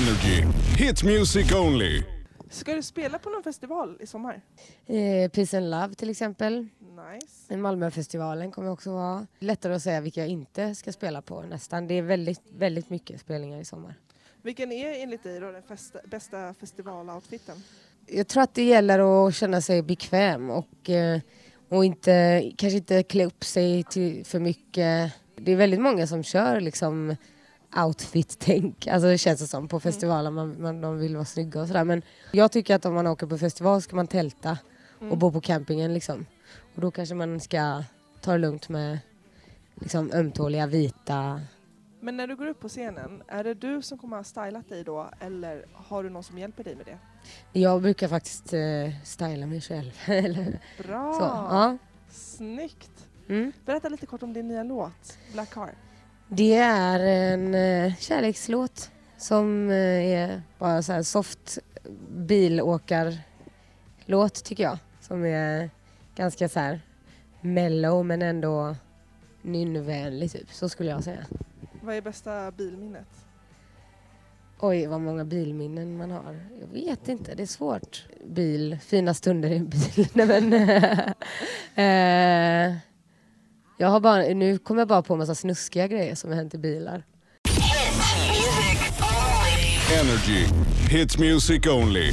Energy. Hit music only. Ska du spela på någon festival i sommar? Eh, Peace and Love till exempel. Nice. Malmöfestivalen kommer också vara. Lättare att säga vilka jag inte ska spela på nästan. Det är väldigt, väldigt mycket spelningar i sommar. Vilken är enligt dig då den festa, bästa festivaloutfiten? Jag tror att det gäller att känna sig bekväm och, eh, och inte, kanske inte klä upp sig till för mycket. Det är väldigt många som kör liksom outfit-tänk. Alltså det känns det som på festivaler, man, man, de vill vara snygga och sådär. Men jag tycker att om man åker på festival ska man tälta och bo på campingen liksom. Och då kanske man ska ta det lugnt med liksom ömtåliga vita Men när du går upp på scenen, är det du som kommer att ha stylat dig då eller har du någon som hjälper dig med det? Jag brukar faktiskt uh, styla mig själv. Bra! så. Ja. Snyggt! Mm. Berätta lite kort om din nya låt, Black Car. Det är en uh, kärlekslåt som uh, är bara så här soft bilåkarlåt tycker jag. Som är ganska så här mellow men ändå nynnvänlig typ. Så skulle jag säga. Vad är bästa bilminnet? Oj, vad många bilminnen man har. Jag vet inte, det är svårt. Bil, fina stunder i en bil. Nej, men, eh, jag har bara, nu kommer jag bara på en massa snuskiga grejer som har hänt i bilar. Energy. Hit music only.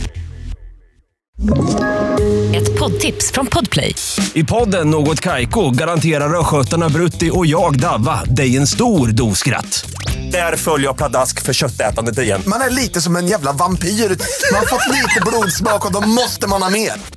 Ett poddtips från Podplay. I podden Något Kaiko garanterar östgötarna Brutti och jag, Davva, dig en stor dos skratt. Där följer jag pladask för köttätandet igen. Man är lite som en jävla vampyr. Man har fått lite blodsmak och då måste man ha mer.